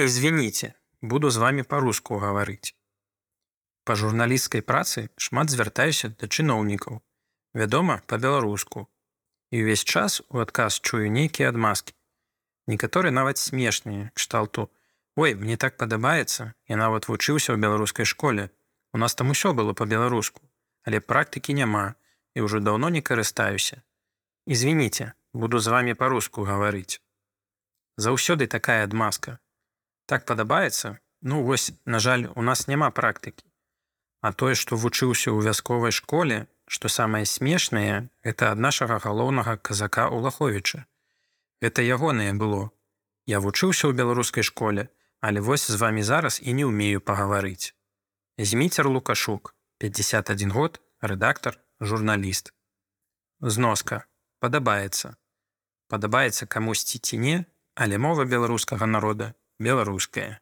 Извините, буду з вами па-руску гаварыць. Па журналісцкай працы шмат звяртаюся да чыноўнікаў. Вядома, па-беларуску. І ўвесь час у адказ чую нейкія адмазкі. Некаторы нават смешныя кшталту. Ой, мне так падабаецца, я нават вучыўся ў беларускай школе. У нас там усё было па-беларуску, але практыкі няма і ўжо даўно не карыстаюся. Извините, буду з вами па-руску гаварыць. Заўсёды такая адмазка. Так падабаецца, ну вось, на жаль, у нас няма практыкі. А тое, што вучыўся ў вясковай школе, што самае смешнае, это ад нашага галоўнага казака Улаховіча. Гэта ягонае было. Я вучыўся ў беларускай школе, але вось з вами зараз і не ўмею пагаварыць. Зміцер Лукашук, 51 год, рэдактар, журналіст. Зноска падабаецца. Падабаецца камусьці ці не, але мова беларускага народа беларуская.